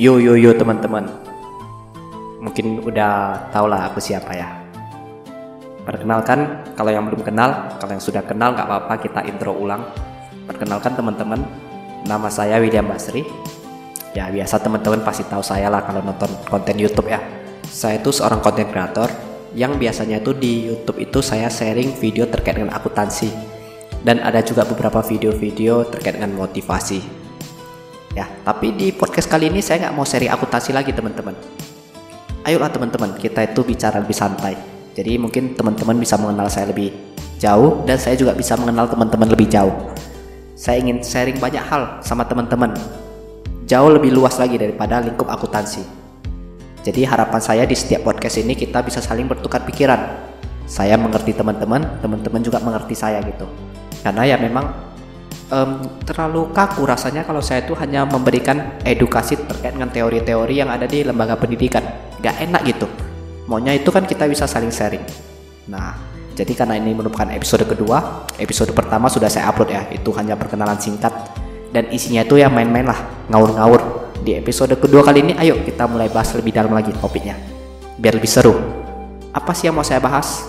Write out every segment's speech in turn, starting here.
Yo yo yo teman-teman. Mungkin udah tau lah aku siapa ya. Perkenalkan, kalau yang belum kenal, kalau yang sudah kenal nggak apa-apa kita intro ulang. Perkenalkan teman-teman, nama saya William Basri. Ya biasa teman-teman pasti tahu saya lah kalau nonton konten YouTube ya. Saya itu seorang konten kreator yang biasanya itu di YouTube itu saya sharing video terkait dengan akuntansi dan ada juga beberapa video-video terkait dengan motivasi. Ya, tapi di podcast kali ini saya nggak mau sharing akuntansi lagi teman-teman. Ayolah teman-teman, kita itu bicara lebih santai. Jadi mungkin teman-teman bisa mengenal saya lebih jauh dan saya juga bisa mengenal teman-teman lebih jauh. Saya ingin sharing banyak hal sama teman-teman. Jauh lebih luas lagi daripada lingkup akuntansi. Jadi harapan saya di setiap podcast ini kita bisa saling bertukar pikiran. Saya mengerti teman-teman, teman-teman juga mengerti saya gitu. Karena ya memang um, terlalu kaku rasanya kalau saya itu hanya memberikan edukasi terkait dengan teori-teori yang ada di lembaga pendidikan. Gak enak gitu. Maunya itu kan kita bisa saling sharing. Nah, jadi karena ini merupakan episode kedua, episode pertama sudah saya upload ya. Itu hanya perkenalan singkat dan isinya itu ya main-main lah, ngawur-ngawur. Di episode kedua kali ini, ayo kita mulai bahas lebih dalam lagi topiknya, biar lebih seru. Apa sih yang mau saya bahas?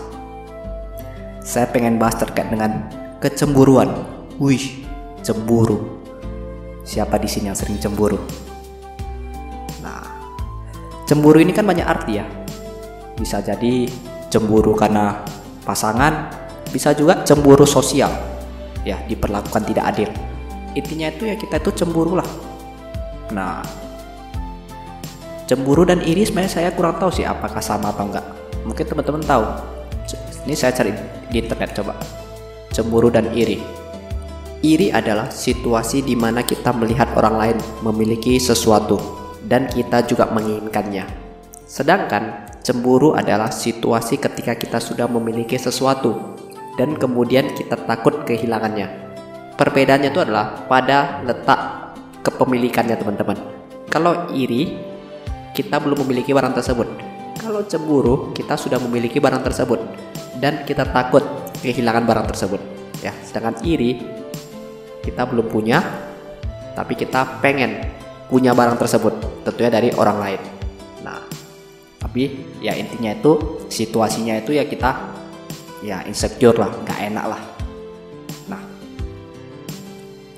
Saya pengen bahas terkait dengan kecemburuan. Wih, cemburu. Siapa di sini yang sering cemburu? Nah, cemburu ini kan banyak arti ya. Bisa jadi cemburu karena pasangan, bisa juga cemburu sosial. Ya, diperlakukan tidak adil. Intinya itu ya kita itu cemburu lah Nah, cemburu dan iri sebenarnya saya kurang tahu sih apakah sama atau enggak. Mungkin teman-teman tahu. Ini saya cari di internet coba. Cemburu dan iri. Iri adalah situasi di mana kita melihat orang lain memiliki sesuatu dan kita juga menginginkannya. Sedangkan cemburu adalah situasi ketika kita sudah memiliki sesuatu dan kemudian kita takut kehilangannya. Perbedaannya itu adalah pada letak kepemilikannya teman-teman. Kalau iri, kita belum memiliki barang tersebut. Kalau cemburu, kita sudah memiliki barang tersebut dan kita takut kehilangan barang tersebut. Ya, sedangkan iri kita belum punya, tapi kita pengen punya barang tersebut, tentunya dari orang lain. Nah, tapi ya intinya itu situasinya itu ya kita ya insecure lah, nggak enak lah. Nah,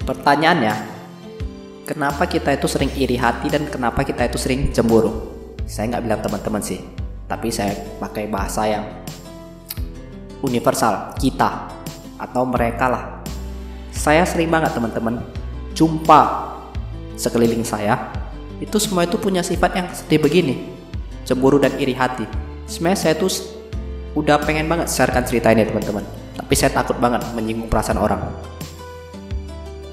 pertanyaannya kenapa kita itu sering iri hati dan kenapa kita itu sering cemburu saya nggak bilang teman-teman sih tapi saya pakai bahasa yang universal kita atau mereka lah saya sering banget teman-teman. Jumpa sekeliling saya itu semua itu punya sifat yang seperti begini. Cemburu dan iri hati. Sebenarnya saya tuh udah pengen banget sharekan cerita ini teman-teman. Tapi saya takut banget menyinggung perasaan orang.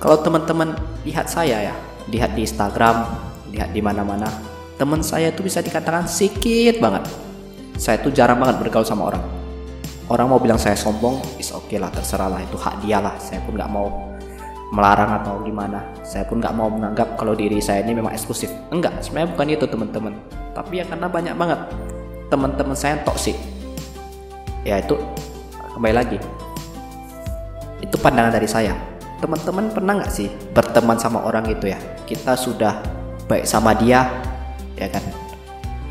Kalau teman-teman lihat saya ya, lihat di Instagram, lihat di mana-mana, teman saya itu bisa dikatakan sedikit banget. Saya tuh jarang banget bergaul sama orang. Orang mau bilang saya sombong, is oke okay lah, terserah lah itu hak dia lah. Saya pun nggak mau melarang atau gimana. Saya pun nggak mau menganggap kalau diri saya ini memang eksklusif. Enggak, sebenarnya bukan itu teman-teman. Tapi ya karena banyak banget teman-teman saya yang toksik. Ya itu kembali lagi. Itu pandangan dari saya teman-teman pernah nggak sih berteman sama orang itu ya kita sudah baik sama dia ya kan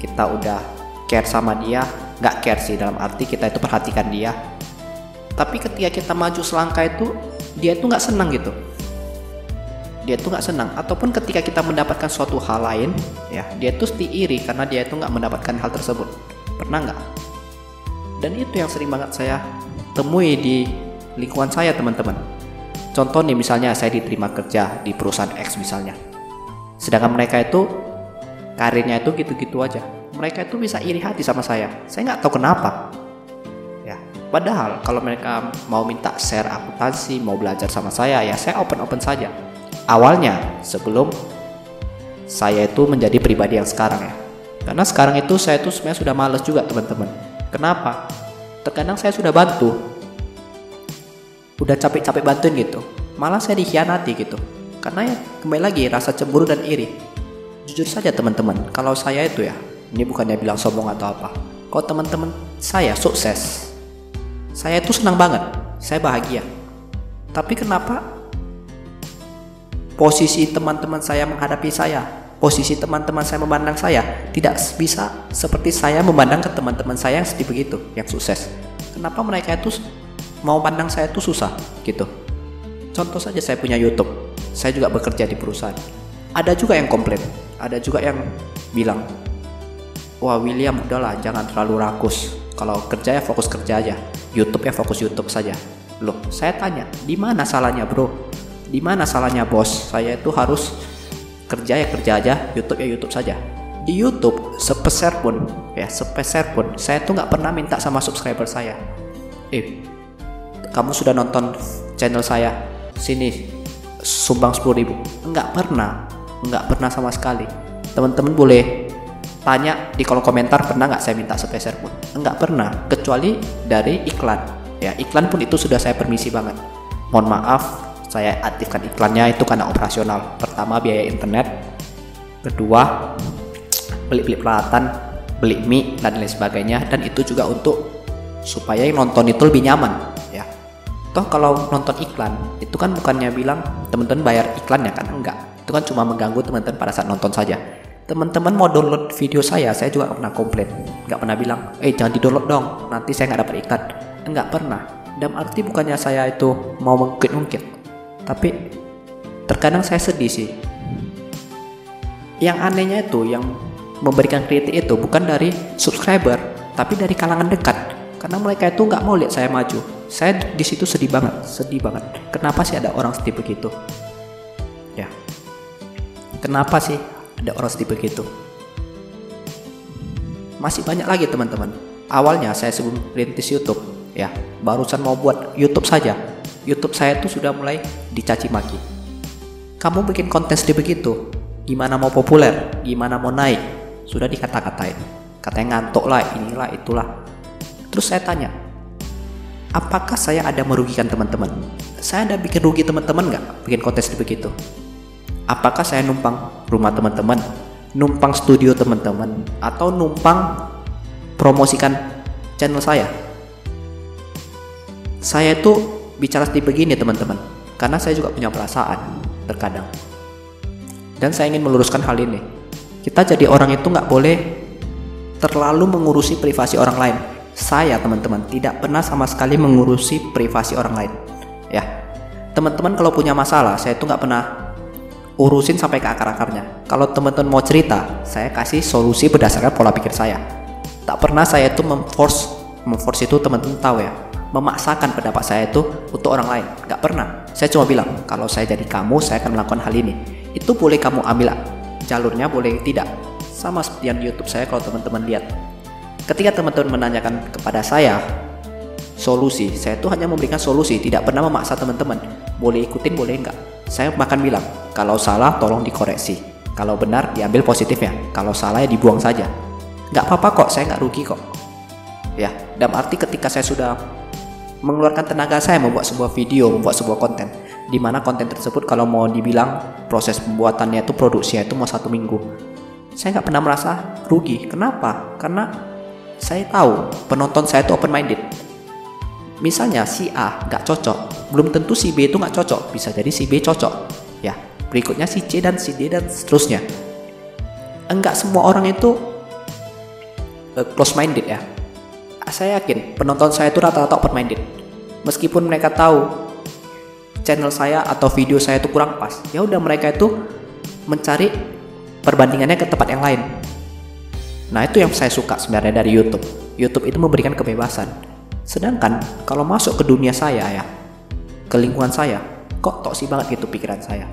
kita udah care sama dia nggak care sih dalam arti kita itu perhatikan dia. Tapi ketika kita maju selangkah itu dia itu nggak senang gitu. Dia itu nggak senang. Ataupun ketika kita mendapatkan suatu hal lain ya dia itu iri karena dia itu nggak mendapatkan hal tersebut. Pernah nggak? Dan itu yang sering banget saya temui di lingkungan saya teman-teman. Contoh nih misalnya saya diterima kerja di perusahaan X misalnya. Sedangkan mereka itu karirnya itu gitu-gitu aja. Mereka itu bisa iri hati sama saya. Saya nggak tahu kenapa. Ya, padahal kalau mereka mau minta share akuntansi, mau belajar sama saya, ya saya open-open saja. Awalnya sebelum saya itu menjadi pribadi yang sekarang ya. Karena sekarang itu saya itu sebenarnya sudah males juga teman-teman. Kenapa? Terkadang saya sudah bantu, udah capek-capek bantuin gitu malah saya dikhianati gitu karena ya kembali lagi rasa cemburu dan iri jujur saja teman-teman kalau saya itu ya ini bukannya bilang sombong atau apa kalau teman-teman saya sukses saya itu senang banget saya bahagia tapi kenapa posisi teman-teman saya menghadapi saya posisi teman-teman saya memandang saya tidak bisa seperti saya memandang ke teman-teman saya yang seperti begitu, yang sukses. Kenapa mereka itu mau pandang saya itu susah gitu? Contoh saja saya punya YouTube, saya juga bekerja di perusahaan. Ada juga yang komplain, ada juga yang bilang, wah William udahlah jangan terlalu rakus. Kalau kerja ya fokus kerja aja, YouTube ya fokus YouTube saja. Loh, saya tanya, di mana salahnya bro? Di mana salahnya bos? Saya itu harus kerja ya kerja aja YouTube ya YouTube saja di YouTube sepeser pun ya sepeser pun saya tuh nggak pernah minta sama subscriber saya eh kamu sudah nonton channel saya sini sumbang 10 ribu nggak pernah nggak pernah sama sekali. Teman-teman boleh tanya di kolom komentar pernah nggak saya minta sepeser pun? Nggak pernah kecuali dari iklan. Ya iklan pun itu sudah saya permisi banget. Mohon maaf saya aktifkan iklannya itu karena operasional. Pertama biaya internet. Kedua beli-beli peralatan beli mie dan lain sebagainya. Dan itu juga untuk supaya yang nonton itu lebih nyaman ya. Toh kalau nonton iklan itu kan bukannya bilang teman-teman bayar iklannya kan? Enggak itu kan cuma mengganggu teman-teman pada saat nonton saja. Teman-teman mau download video saya saya juga pernah komplain. Nggak pernah bilang eh jangan di download dong nanti saya nggak dapat iklan enggak pernah. Dalam arti bukannya saya itu mau mengungkit-ungkit tapi terkadang saya sedih sih. Yang anehnya itu yang memberikan kritik itu bukan dari subscriber tapi dari kalangan dekat. Karena mereka itu nggak mau lihat saya maju. Saya di situ sedih banget sedih banget. Kenapa sih ada orang sedih begitu kenapa sih ada orang sedih begitu masih banyak lagi teman-teman awalnya saya sebelum rintis YouTube ya barusan mau buat YouTube saja YouTube saya tuh sudah mulai dicaci maki. Kamu bikin konten seperti begitu, gimana mau populer, gimana mau naik, sudah dikata-katain. Katanya ngantuk lah, inilah, itulah. Terus saya tanya, apakah saya ada merugikan teman-teman? Saya ada bikin rugi teman-teman nggak bikin konten seperti begitu? Apakah saya numpang rumah teman-teman, numpang studio teman-teman, atau numpang promosikan channel saya? Saya tuh bicara seperti begini teman-teman. Karena saya juga punya perasaan terkadang. Dan saya ingin meluruskan hal ini. Kita jadi orang itu nggak boleh terlalu mengurusi privasi orang lain. Saya teman-teman tidak pernah sama sekali mengurusi privasi orang lain. Ya. Teman-teman kalau punya masalah saya itu nggak pernah urusin sampai ke akar-akarnya kalau teman-teman mau cerita saya kasih solusi berdasarkan pola pikir saya tak pernah saya itu memforce memforce itu teman-teman tahu ya memaksakan pendapat saya itu untuk orang lain. Gak pernah. Saya cuma bilang, kalau saya jadi kamu, saya akan melakukan hal ini. Itu boleh kamu ambil jalurnya, boleh tidak. Sama seperti yang di YouTube saya kalau teman-teman lihat. Ketika teman-teman menanyakan kepada saya solusi, saya itu hanya memberikan solusi, tidak pernah memaksa teman-teman. Boleh ikutin, boleh enggak. Saya makan bilang, kalau salah tolong dikoreksi. Kalau benar diambil positifnya. Kalau salah ya dibuang saja. Gak apa-apa kok, saya nggak rugi kok. Ya, dalam arti ketika saya sudah mengeluarkan tenaga saya membuat sebuah video, membuat sebuah konten. Di mana konten tersebut kalau mau dibilang proses pembuatannya itu produksinya itu mau satu minggu. Saya nggak pernah merasa rugi. Kenapa? Karena saya tahu penonton saya itu open minded. Misalnya si A nggak cocok, belum tentu si B itu nggak cocok. Bisa jadi si B cocok. Ya, berikutnya si C dan si D dan seterusnya. Enggak semua orang itu uh, close minded ya saya yakin penonton saya itu rata-rata open minded. Meskipun mereka tahu channel saya atau video saya itu kurang pas, ya udah mereka itu mencari perbandingannya ke tempat yang lain. Nah, itu yang saya suka sebenarnya dari YouTube. YouTube itu memberikan kebebasan. Sedangkan kalau masuk ke dunia saya ya, ke lingkungan saya, kok toksik banget gitu pikiran saya.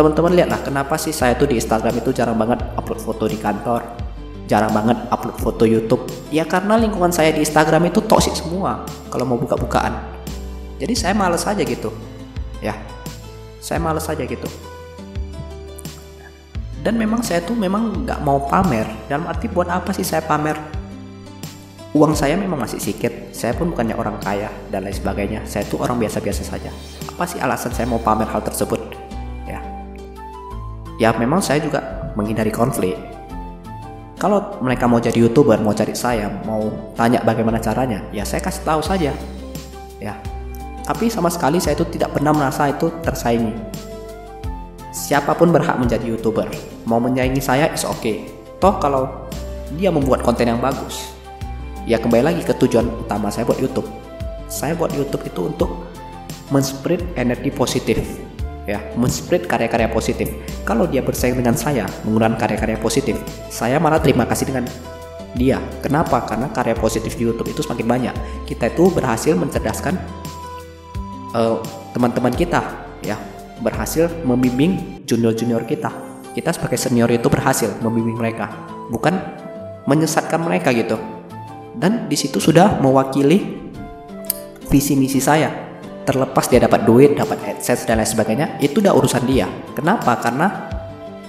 Teman-teman lihatlah kenapa sih saya tuh di Instagram itu jarang banget upload foto di kantor, jarang banget upload foto YouTube. Ya karena lingkungan saya di Instagram itu toxic semua kalau mau buka-bukaan. Jadi saya males aja gitu. Ya saya males aja gitu. Dan memang saya tuh memang nggak mau pamer. Dalam arti buat apa sih saya pamer? Uang saya memang masih sedikit saya pun bukannya orang kaya dan lain sebagainya. Saya tuh orang biasa-biasa saja. Apa sih alasan saya mau pamer hal tersebut ya memang saya juga menghindari konflik kalau mereka mau jadi youtuber, mau cari saya, mau tanya bagaimana caranya, ya saya kasih tahu saja. Ya, tapi sama sekali saya itu tidak pernah merasa itu tersaingi. siapa pun berhak menjadi youtuber mau menyaingi saya is oke okay. toh kalau dia membuat konten yang bagus ya kembali lagi ke tujuan utama saya buat YouTube saya buat YouTube itu untuk men-spread energi positif ya men-spread karya-karya positif kalau dia bersaing dengan saya menggunakan karya-karya positif saya malah terima kasih dengan dia kenapa karena karya positif di YouTube itu semakin banyak kita itu berhasil mencerdaskan teman eh, teman-teman kita ya berhasil membimbing junior-junior kita. Kita sebagai senior itu berhasil membimbing mereka, bukan menyesatkan mereka gitu. Dan di situ sudah mewakili visi misi saya. Terlepas dia dapat duit, dapat adsense dan lain sebagainya, itu udah urusan dia. Kenapa? Karena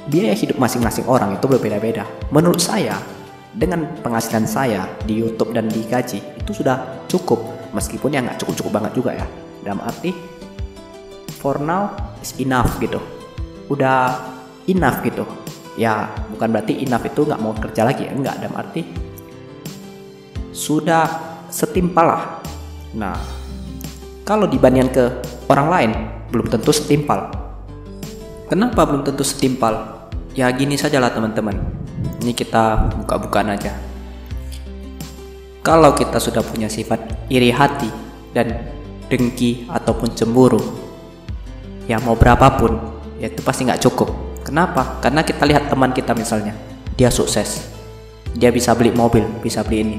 biaya hidup masing-masing orang itu berbeda-beda. Menurut saya, dengan penghasilan saya di YouTube dan di gaji itu sudah cukup, meskipun ya nggak cukup-cukup banget juga ya. Dalam arti for now is enough gitu udah enough gitu ya bukan berarti enough itu nggak mau kerja lagi ya enggak dalam arti sudah setimpal lah nah kalau dibandingkan ke orang lain belum tentu setimpal. Kenapa belum tentu setimpal? Ya gini saja lah teman-teman. Ini kita buka-bukaan aja. Kalau kita sudah punya sifat iri hati dan dengki ataupun cemburu ya mau berapapun ya itu pasti nggak cukup. Kenapa? Karena kita lihat teman kita misalnya dia sukses. Dia bisa beli mobil bisa beli ini.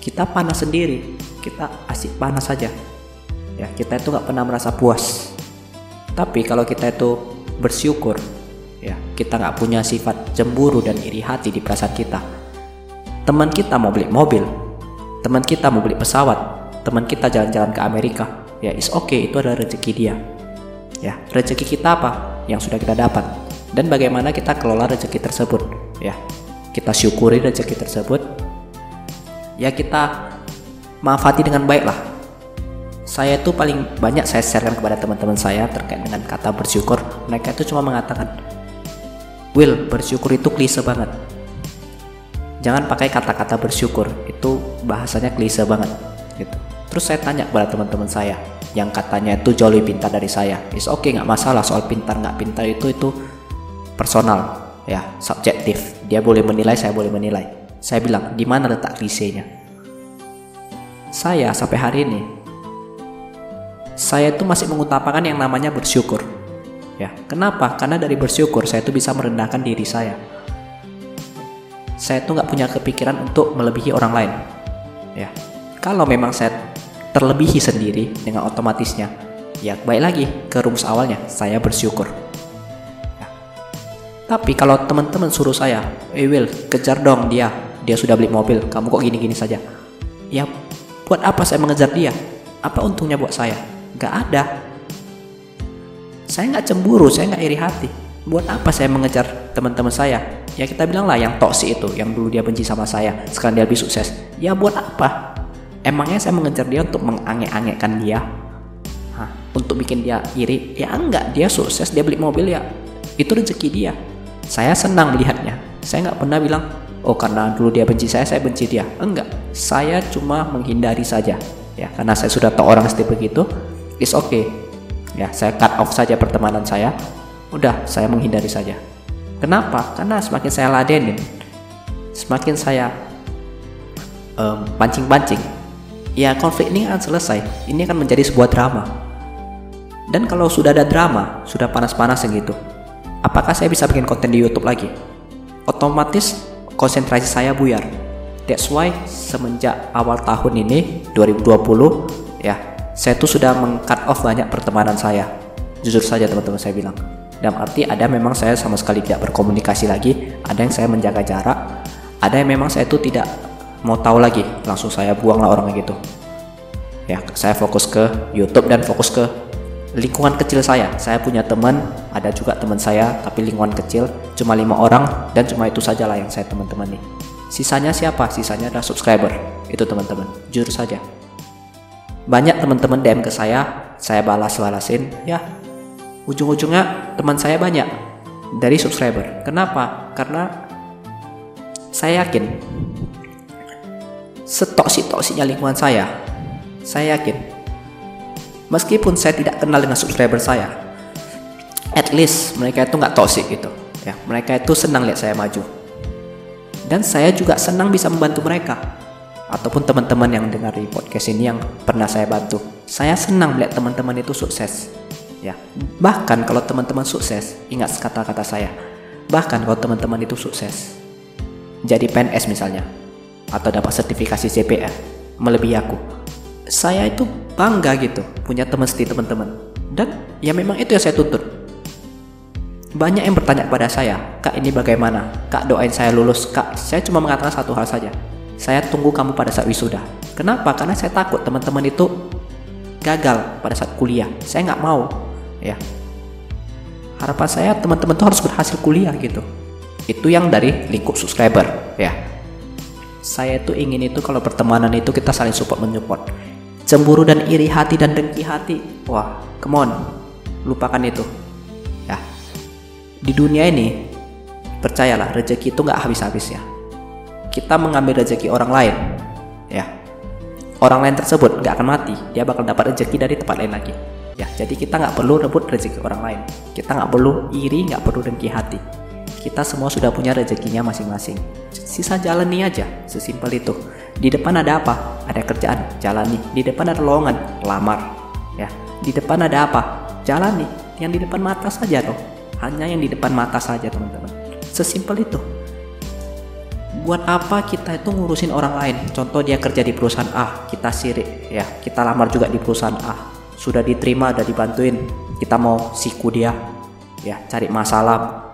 Kita panas sendiri. Kita asik panas saja ya kita itu nggak pernah merasa puas tapi kalau kita itu bersyukur ya kita nggak punya sifat cemburu dan iri hati di perasaan kita teman kita mau beli mobil teman kita mau beli pesawat teman kita jalan-jalan ke Amerika ya is okay, itu adalah rezeki dia Ya, rezeki kita apa yang sudah kita dapat dan bagaimana kita kelola rezeki tersebut. Ya, kita syukuri rezeki tersebut. Ya kita manfaati dengan baik lah. Saya itu paling banyak saya sharekan kepada teman-teman saya terkait dengan kata bersyukur. Mereka itu cuma mengatakan, Will, bersyukur itu klise banget. Jangan pakai kata-kata bersyukur, itu bahasanya klise banget. Gitu. Terus saya tanya kepada teman-teman saya, yang katanya itu jauh lebih pintar dari saya is oke okay, nggak masalah soal pintar nggak pintar itu itu personal ya subjektif dia boleh menilai saya boleh menilai saya bilang di mana letak klisenya saya sampai hari ini saya itu masih mengutamakan yang namanya bersyukur ya kenapa karena dari bersyukur saya itu bisa merendahkan diri saya saya itu nggak punya kepikiran untuk melebihi orang lain ya kalau memang saya terlebihi sendiri dengan otomatisnya. Ya, baik lagi ke rumus awalnya, saya bersyukur. Ya. Tapi kalau teman-teman suruh saya, eh Will, kejar dong dia, dia sudah beli mobil, kamu kok gini-gini saja. Ya, buat apa saya mengejar dia? Apa untungnya buat saya? Gak ada. Saya nggak cemburu, saya nggak iri hati. Buat apa saya mengejar teman-teman saya? Ya kita bilang lah yang toksik itu, yang dulu dia benci sama saya, sekarang dia lebih sukses. Ya buat apa? emangnya saya mengejar dia untuk menganggek-anggekkan dia Hah, untuk bikin dia iri ya enggak dia sukses dia beli mobil ya itu rezeki dia saya senang melihatnya saya nggak pernah bilang oh karena dulu dia benci saya saya benci dia enggak saya cuma menghindari saja ya karena saya sudah tahu orang seperti begitu is okay ya saya cut off saja pertemanan saya udah saya menghindari saja kenapa karena semakin saya ladenin semakin saya pancing-pancing ya konflik ini akan selesai. Ini akan menjadi sebuah drama. Dan kalau sudah ada drama, sudah panas-panas gitu, apakah saya bisa bikin konten di YouTube lagi? Otomatis konsentrasi saya buyar. That's why semenjak awal tahun ini 2020 ya, saya tuh sudah mengcut off banyak pertemanan saya. Jujur saja teman-teman saya bilang. Dalam arti ada memang saya sama sekali tidak berkomunikasi lagi, ada yang saya menjaga jarak, ada yang memang saya itu tidak mau tahu lagi. Langsung saya buang lah orangnya gitu. Ya saya fokus ke YouTube dan fokus ke lingkungan kecil saya. Saya punya teman ada juga teman saya tapi lingkungan kecil cuma lima orang dan cuma itu saja lah yang saya teman-teman nih sisanya siapa? Sisanya adalah subscriber. Itu teman-teman. Jujur saja banyak teman-teman DM ke saya saya balas-balasin ya. Ujung-ujungnya teman saya banyak dari subscriber. Kenapa? Karena saya yakin setoksik-toksiknya lingkungan saya, saya yakin meskipun saya tidak kenal dengan subscriber saya, at least mereka itu nggak toxic gitu ya. Mereka itu senang lihat saya maju. Dan saya juga senang bisa membantu mereka ataupun teman-teman yang dengar di podcast ini yang pernah saya bantu. Saya senang melihat teman-teman itu sukses. Ya bahkan kalau teman-teman sukses ingat kata-kata saya bahkan kalau teman-teman itu sukses jadi PNS misalnya atau dapat sertifikasi CPR melebihi aku. Saya itu bangga gitu punya teman seperti teman-teman. Dan ya memang itu yang saya tuntut. Banyak yang bertanya kepada saya kak ini bagaimana? Kak doain saya lulus. Kak saya cuma mengatakan satu hal saja saya tunggu kamu pada saat wisuda. Kenapa? Karena saya takut teman-teman itu gagal pada saat kuliah. Saya nggak mau ya. Harapan saya teman-teman tuh harus berhasil kuliah gitu. Itu yang dari lingkup subscriber ya. Saya tuh ingin itu kalau pertemanan itu kita saling support menyupport. Cemburu dan iri hati dan dengki hati. Wah come on. Lupakan itu ya. Di dunia ini percayalah rezeki itu nggak habis-habis ya kita mengambil rezeki orang lain ya. Orang lain tersebut nggak akan mati dia bakal dapat rezeki dari tempat lain lagi ya. Jadi kita nggak perlu rebut rezeki orang lain kita nggak perlu iri nggak perlu dengki hati. Kita semua sudah punya rezekinya masing-masing. Sisa jalani aja sesimpel itu. Di depan ada apa? Ada kerjaan jalani. Di depan ada lowongan lamar ya. Di depan ada apa? Jalani. Yang di depan mata saja tuh. Hanya yang di depan mata saja teman-teman. Sesimpel itu buat apa kita itu ngurusin orang lain? Contoh dia kerja di perusahaan A kita sirik ya. Kita lamar juga di perusahaan A. Sudah diterima udah dibantuin kita mau siku dia ya. Cari masalah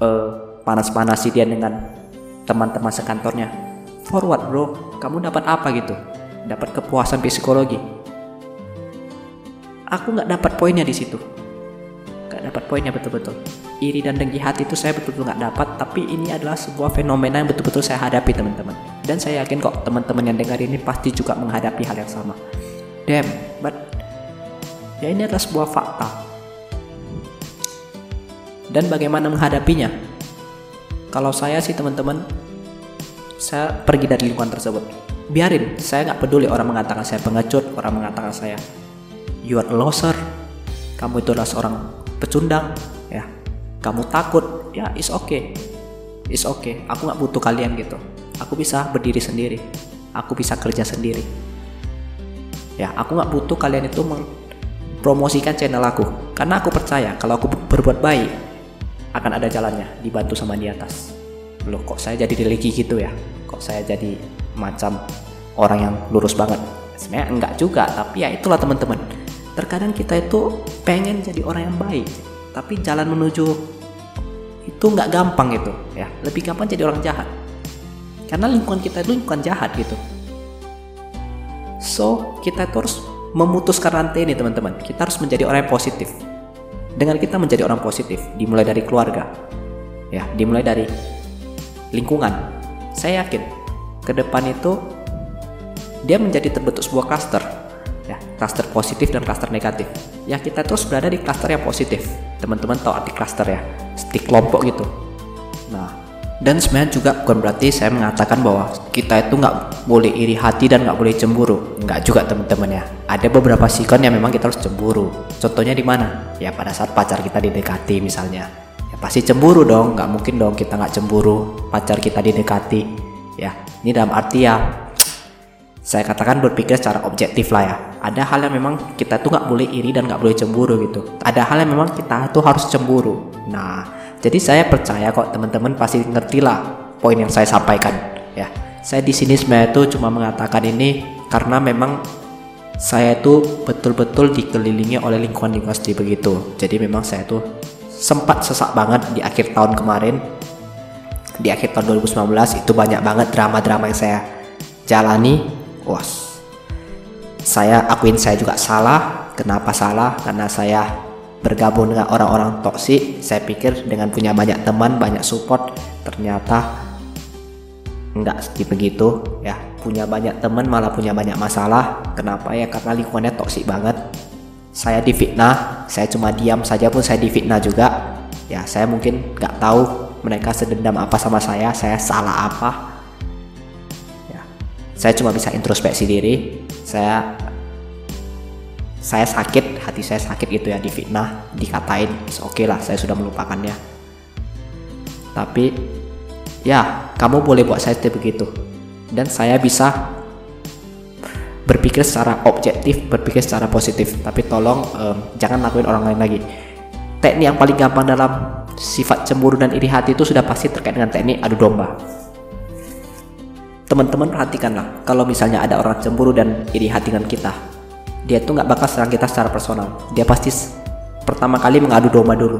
uh, panas-panasi dia dengan teman-teman sekantornya. Forward bro. Kamu dapat apa gitu? Dapat kepuasan psikologi. Aku nggak dapat poinnya di situ. Nggak dapat poinnya betul-betul iri dan dengki hati itu saya betul-betul nggak dapat tapi ini adalah sebuah fenomena yang betul-betul saya hadapi teman-teman dan saya yakin kok teman-teman yang dengar ini pasti juga menghadapi hal yang sama damn but Ya ini adalah sebuah fakta. Dan bagaimana menghadapinya? Kalau saya sih teman-teman, saya pergi dari lingkungan tersebut. Biarin, saya nggak peduli orang mengatakan saya pengecut, orang mengatakan saya you are a loser, kamu itu adalah seorang pecundang. Kamu takut, ya is okay, is okay. Aku nggak butuh kalian gitu. Aku bisa berdiri sendiri, aku bisa kerja sendiri. Ya, aku nggak butuh kalian itu promosikan channel aku. Karena aku percaya kalau aku berbuat baik akan ada jalannya dibantu sama di atas. Loh kok saya jadi religi gitu ya? Kok saya jadi macam orang yang lurus banget? Sebenarnya enggak juga tapi ya itulah teman-teman. Terkadang kita itu pengen jadi orang yang baik tapi jalan menuju itu nggak gampang gitu ya. Lebih gampang jadi orang jahat. Karena lingkungan kita itu lingkungan jahat gitu. So kita terus memutuskan rantai ini teman-teman. Kita harus menjadi orang yang positif. Dengan kita menjadi orang positif dimulai dari keluarga ya. Dimulai dari lingkungan. Saya yakin ke depan itu dia menjadi terbentuk sebuah cluster ya. Cluster positif dan cluster negatif. Ya kita terus berada di cluster yang positif teman-teman tahu arti cluster ya? Di kelompok gitu. Nah dan sebenarnya juga bukan berarti saya mengatakan bahwa kita itu nggak boleh iri hati dan nggak boleh cemburu. Nggak juga teman-teman ya. Ada beberapa sikon yang memang kita harus cemburu. Contohnya di mana? Ya pada saat pacar kita didekati misalnya. Ya pasti cemburu dong. Nggak mungkin dong kita nggak cemburu. Pacar kita didekati. Ya ini dalam arti ya saya katakan berpikir secara objektif lah ya ada hal yang memang kita tuh nggak boleh iri dan nggak boleh cemburu gitu ada hal yang memang kita tuh harus cemburu nah jadi saya percaya kok teman-teman pasti ngerti lah poin yang saya sampaikan ya. Saya di sini sebenarnya itu cuma mengatakan ini karena memang saya itu betul-betul dikelilingi oleh lingkungan-lingkungan seperti begitu. Jadi memang saya tuh sempat sesak banget di akhir tahun kemarin. Di akhir tahun 2019 itu banyak banget drama-drama yang saya jalani. Was. Saya akuin saya juga salah. Kenapa salah? Karena saya bergabung dengan orang-orang toksik. Saya pikir dengan punya banyak teman banyak support ternyata enggak seperti begitu ya. Punya banyak teman malah punya banyak masalah. Kenapa ya? Karena lingkungannya toksik banget. Saya difitnah. Saya cuma diam saja pun saya difitnah juga. Ya saya mungkin nggak tahu mereka sedendam apa sama saya. Saya salah apa? Ya. Saya cuma bisa introspeksi diri saya saya sakit hati saya sakit gitu ya difitnah dikatain oke okay lah saya sudah melupakannya. Tapi ya kamu boleh buat saya seperti begitu. Dan saya bisa berpikir secara objektif berpikir secara positif. Tapi tolong um, jangan lakuin orang lain lagi. Teknik yang paling gampang dalam sifat cemburu dan iri hati itu sudah pasti terkait dengan teknik adu domba. Teman-teman perhatikanlah, kalau misalnya ada orang cemburu dan iri hati dengan kita, dia tuh nggak bakal serang kita secara personal. Dia pasti pertama kali mengadu domba dulu.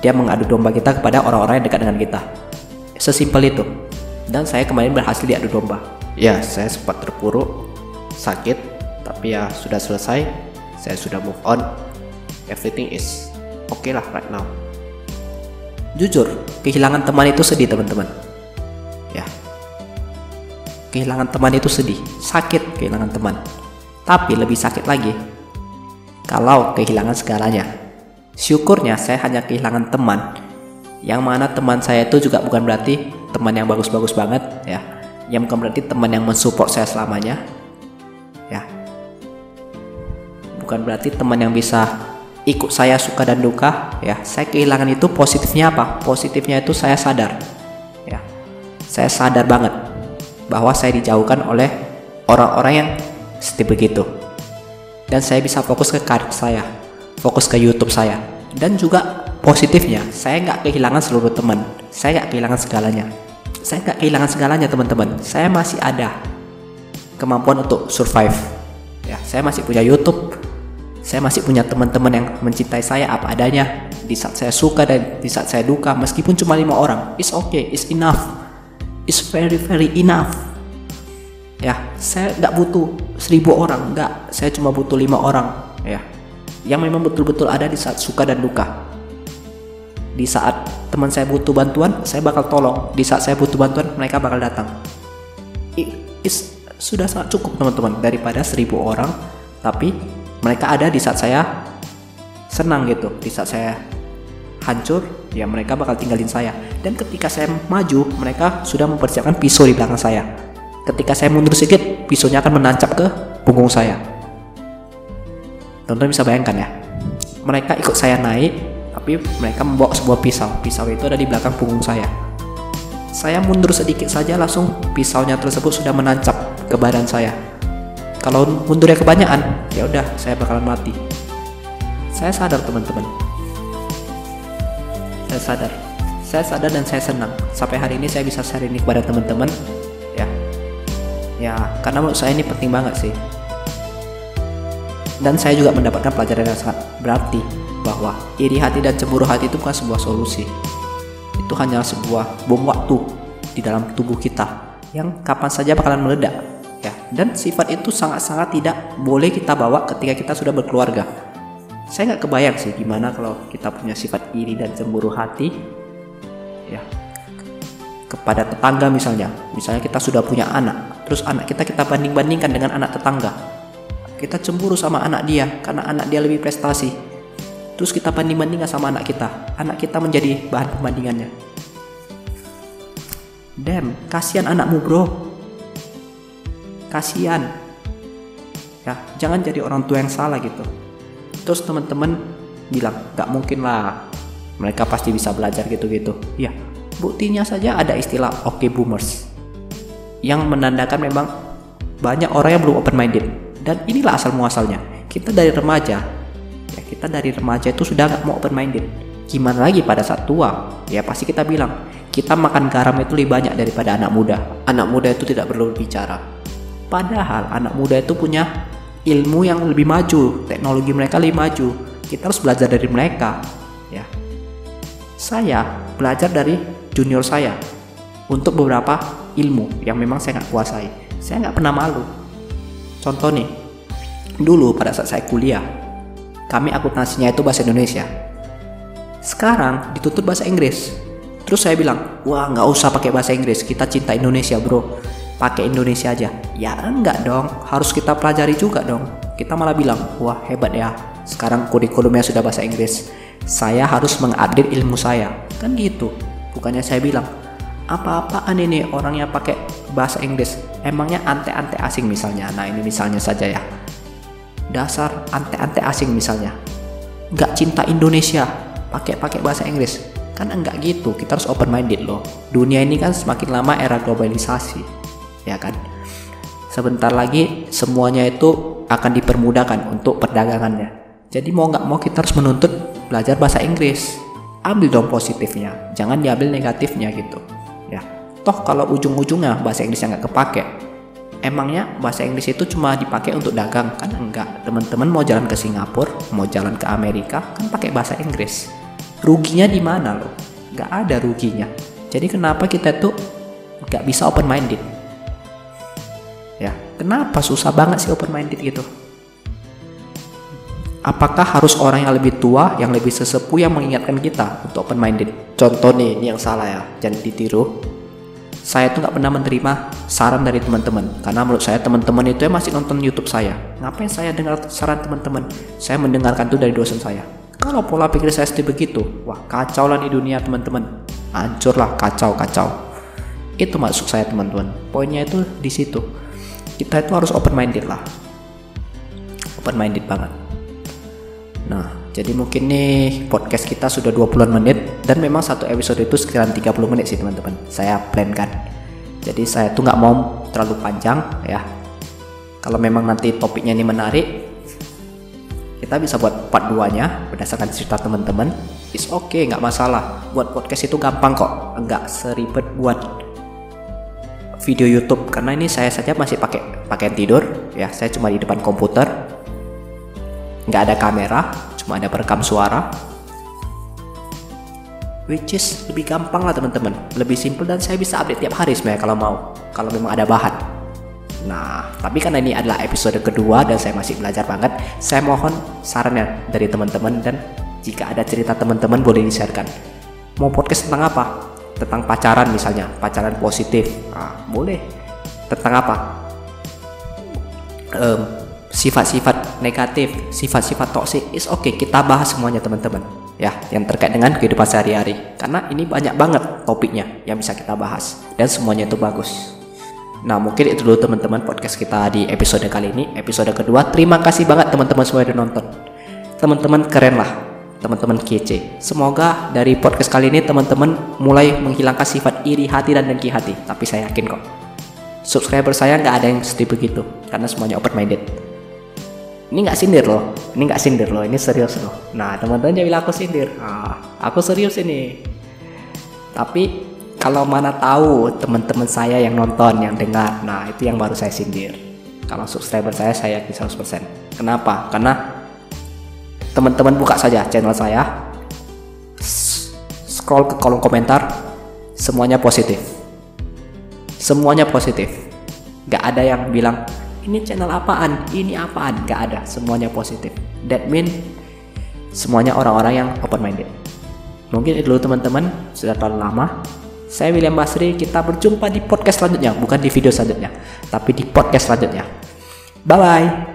Dia mengadu domba kita kepada orang-orang yang dekat dengan kita. Sesimpel itu. Dan saya kemarin berhasil diadu domba. Ya, saya sempat terpuruk, sakit, tapi ya sudah selesai. Saya sudah move on. Everything is okay lah right now. Jujur, kehilangan teman itu sedih teman-teman. Kehilangan teman itu sedih, sakit kehilangan teman. Tapi lebih sakit lagi kalau kehilangan segalanya. Syukurnya saya hanya kehilangan teman. Yang mana teman saya itu juga bukan berarti teman yang bagus-bagus banget ya. Yang bukan berarti teman yang mensupport saya selamanya. Ya. Bukan berarti teman yang bisa ikut saya suka dan duka ya saya kehilangan itu positifnya apa positifnya itu saya sadar ya saya sadar banget bahwa saya dijauhkan oleh orang-orang yang seperti begitu. Dan saya bisa fokus ke karir saya fokus ke YouTube saya dan juga positifnya saya nggak kehilangan seluruh teman saya nggak kehilangan segalanya. Saya nggak kehilangan segalanya teman-teman. Saya masih ada kemampuan untuk survive. Ya saya masih punya YouTube. Saya masih punya teman-teman yang mencintai saya apa adanya. Di saat saya suka dan di saat saya duka meskipun cuma lima orang it's okay it's enough it's very very enough. Ya saya nggak butuh seribu orang nggak. Saya cuma butuh lima orang ya. Yang memang betul-betul ada di saat suka dan duka. Di saat teman saya butuh bantuan saya bakal tolong. Di saat saya butuh bantuan mereka bakal datang. It's sudah sangat cukup teman-teman daripada seribu orang. Tapi mereka ada di saat saya senang gitu di saat saya hancur ya mereka bakal tinggalin saya. Dan ketika saya maju mereka sudah mempersiapkan pisau di belakang saya. Ketika saya mundur sedikit pisaunya akan menancap ke punggung saya. Teman-teman bisa bayangkan ya mereka ikut saya naik tapi mereka membawa sebuah pisau. Pisau itu ada di belakang punggung saya. Saya mundur sedikit saja langsung pisaunya tersebut sudah menancap ke badan saya. Kalau mundurnya kebanyakan ya udah saya bakalan mati. Saya sadar teman-teman saya sadar. Saya sadar dan saya senang. Sampai hari ini saya bisa share ini kepada teman-teman. Ya. Ya karena menurut saya ini penting banget sih. Dan saya juga mendapatkan pelajaran yang sangat berarti bahwa iri hati dan cemburu hati itu bukan sebuah solusi. Itu hanya sebuah bom waktu di dalam tubuh kita yang kapan saja bakalan meledak. Ya. Dan sifat itu sangat-sangat tidak boleh kita bawa ketika kita sudah berkeluarga saya nggak kebayang sih gimana kalau kita punya sifat iri dan cemburu hati ya kepada tetangga misalnya. Misalnya kita sudah punya anak terus anak kita kita banding-bandingkan dengan anak tetangga. Kita cemburu sama anak dia karena anak dia lebih prestasi. Terus kita banding-bandingkan sama anak kita anak kita menjadi bahan pembandingannya. Damn kasihan anakmu bro. Kasihan. Ya jangan jadi orang tua yang salah gitu terus teman-teman bilang gak mungkin lah mereka pasti bisa belajar gitu-gitu. Ya buktinya saja ada istilah oke okay boomers yang menandakan memang banyak orang yang belum open minded dan inilah asal muasalnya. Kita dari remaja ya kita dari remaja itu sudah gak mau open minded gimana lagi pada saat tua? Ya pasti kita bilang kita makan garam itu lebih banyak daripada anak muda. Anak muda itu tidak perlu bicara. Padahal anak muda itu punya ilmu yang lebih maju, teknologi mereka lebih maju. Kita harus belajar dari mereka, ya. Saya belajar dari junior saya untuk beberapa ilmu yang memang saya nggak kuasai. Saya nggak pernah malu. Contoh nih, dulu pada saat saya kuliah, kami akuntansinya itu bahasa Indonesia. Sekarang ditutup bahasa Inggris. Terus saya bilang, wah nggak usah pakai bahasa Inggris, kita cinta Indonesia bro pakai Indonesia aja. Ya enggak dong. Harus kita pelajari juga dong. Kita malah bilang wah hebat ya. Sekarang kurikulumnya sudah bahasa Inggris. Saya harus mengupdate ilmu saya. Kan gitu. Bukannya saya bilang apa-apaan ini orangnya pakai bahasa Inggris? Emangnya ante-ante asing misalnya? Nah ini misalnya saja ya. Dasar ante-ante asing misalnya. Nggak cinta Indonesia pakai pakai bahasa Inggris. Kan enggak gitu. Kita harus open minded loh. Dunia ini kan semakin lama era globalisasi ya kan? Sebentar lagi semuanya itu akan dipermudahkan untuk perdagangannya. Jadi mau nggak mau kita harus menuntut belajar bahasa Inggris. Ambil dong positifnya jangan diambil negatifnya gitu ya. Toh kalau ujung-ujungnya bahasa Inggrisnya nggak kepake emangnya bahasa Inggris itu cuma dipakai untuk dagang? Kan enggak. Teman-teman mau jalan ke Singapura mau jalan ke Amerika kan pakai bahasa Inggris. Ruginya di mana loh? Nggak ada ruginya. Jadi kenapa kita tuh nggak bisa open minded kenapa susah banget sih open minded gitu? Apakah harus orang yang lebih tua yang lebih sesepuh yang mengingatkan kita untuk open minded contoh nih ini yang salah ya jangan ditiru. Saya tuh nggak pernah menerima saran dari teman-teman karena menurut saya teman-teman itu ya masih nonton YouTube saya. Ngapain saya dengar saran teman-teman? Saya mendengarkan itu dari dosen saya. Kalau pola pikir saya seperti begitu wah kacau lah di dunia teman-teman. Hancur lah kacau kacau. Itu maksud saya teman-teman. Poinnya itu di situ kita itu harus open minded lah open minded banget nah jadi mungkin nih podcast kita sudah 20-an menit dan memang satu episode itu sekitaran 30 menit sih teman-teman. Saya plan kan. Jadi saya tuh nggak mau terlalu panjang ya. Kalau memang nanti topiknya ini menarik, kita bisa buat part 2-nya berdasarkan cerita teman-teman. It's okay, nggak masalah. Buat podcast itu gampang kok, nggak seribet buat video YouTube karena ini saya saja masih pakai pakaian tidur ya. Saya cuma di depan komputer, nggak ada kamera, cuma ada perekam suara. Which is lebih gampang lah teman-teman. Lebih simple dan saya bisa update tiap hari sebenarnya kalau mau kalau memang ada bahan. Nah tapi karena ini adalah episode kedua dan saya masih belajar banget saya mohon sarannya dari teman-teman dan jika ada cerita teman-teman boleh di-sharekan mau podcast tentang apa tentang pacaran misalnya pacaran positif. Nah, boleh. Tentang apa? Um, sifat-sifat negatif, sifat-sifat toksik, is oke okay, kita bahas semuanya teman-teman. Ya yang terkait dengan kehidupan sehari-hari. Karena ini banyak banget topiknya yang bisa kita bahas. Dan semuanya itu bagus. Nah mungkin itu dulu teman-teman podcast kita di episode kali ini. Episode kedua. Terima kasih banget teman-teman semua yang nonton. Teman-teman keren lah, teman-teman kece. Semoga dari podcast kali ini teman-teman mulai menghilangkan sifat iri hati dan dengki hati. Tapi saya yakin kok subscriber saya nggak ada yang seperti begitu karena semuanya open minded ini nggak sindir loh ini nggak sindir loh ini serius loh. Nah teman-teman jangan bilang aku sindir. Ah, aku serius ini. Tapi kalau mana tahu teman-teman saya yang nonton yang dengar nah itu yang baru saya sindir. Kalau subscriber saya saya yakin 100% kenapa? Karena teman-teman buka saja channel saya. Scroll ke kolom komentar. Semuanya positif. Semuanya positif. Gak ada yang bilang ini channel apaan? Ini apaan? Gak ada. Semuanya positif. That mean semuanya orang-orang yang open minded mungkin itu dulu teman-teman. Sudah terlalu lama. Saya William Basri. Kita berjumpa di podcast selanjutnya. Bukan di video selanjutnya tapi di podcast selanjutnya. Bye bye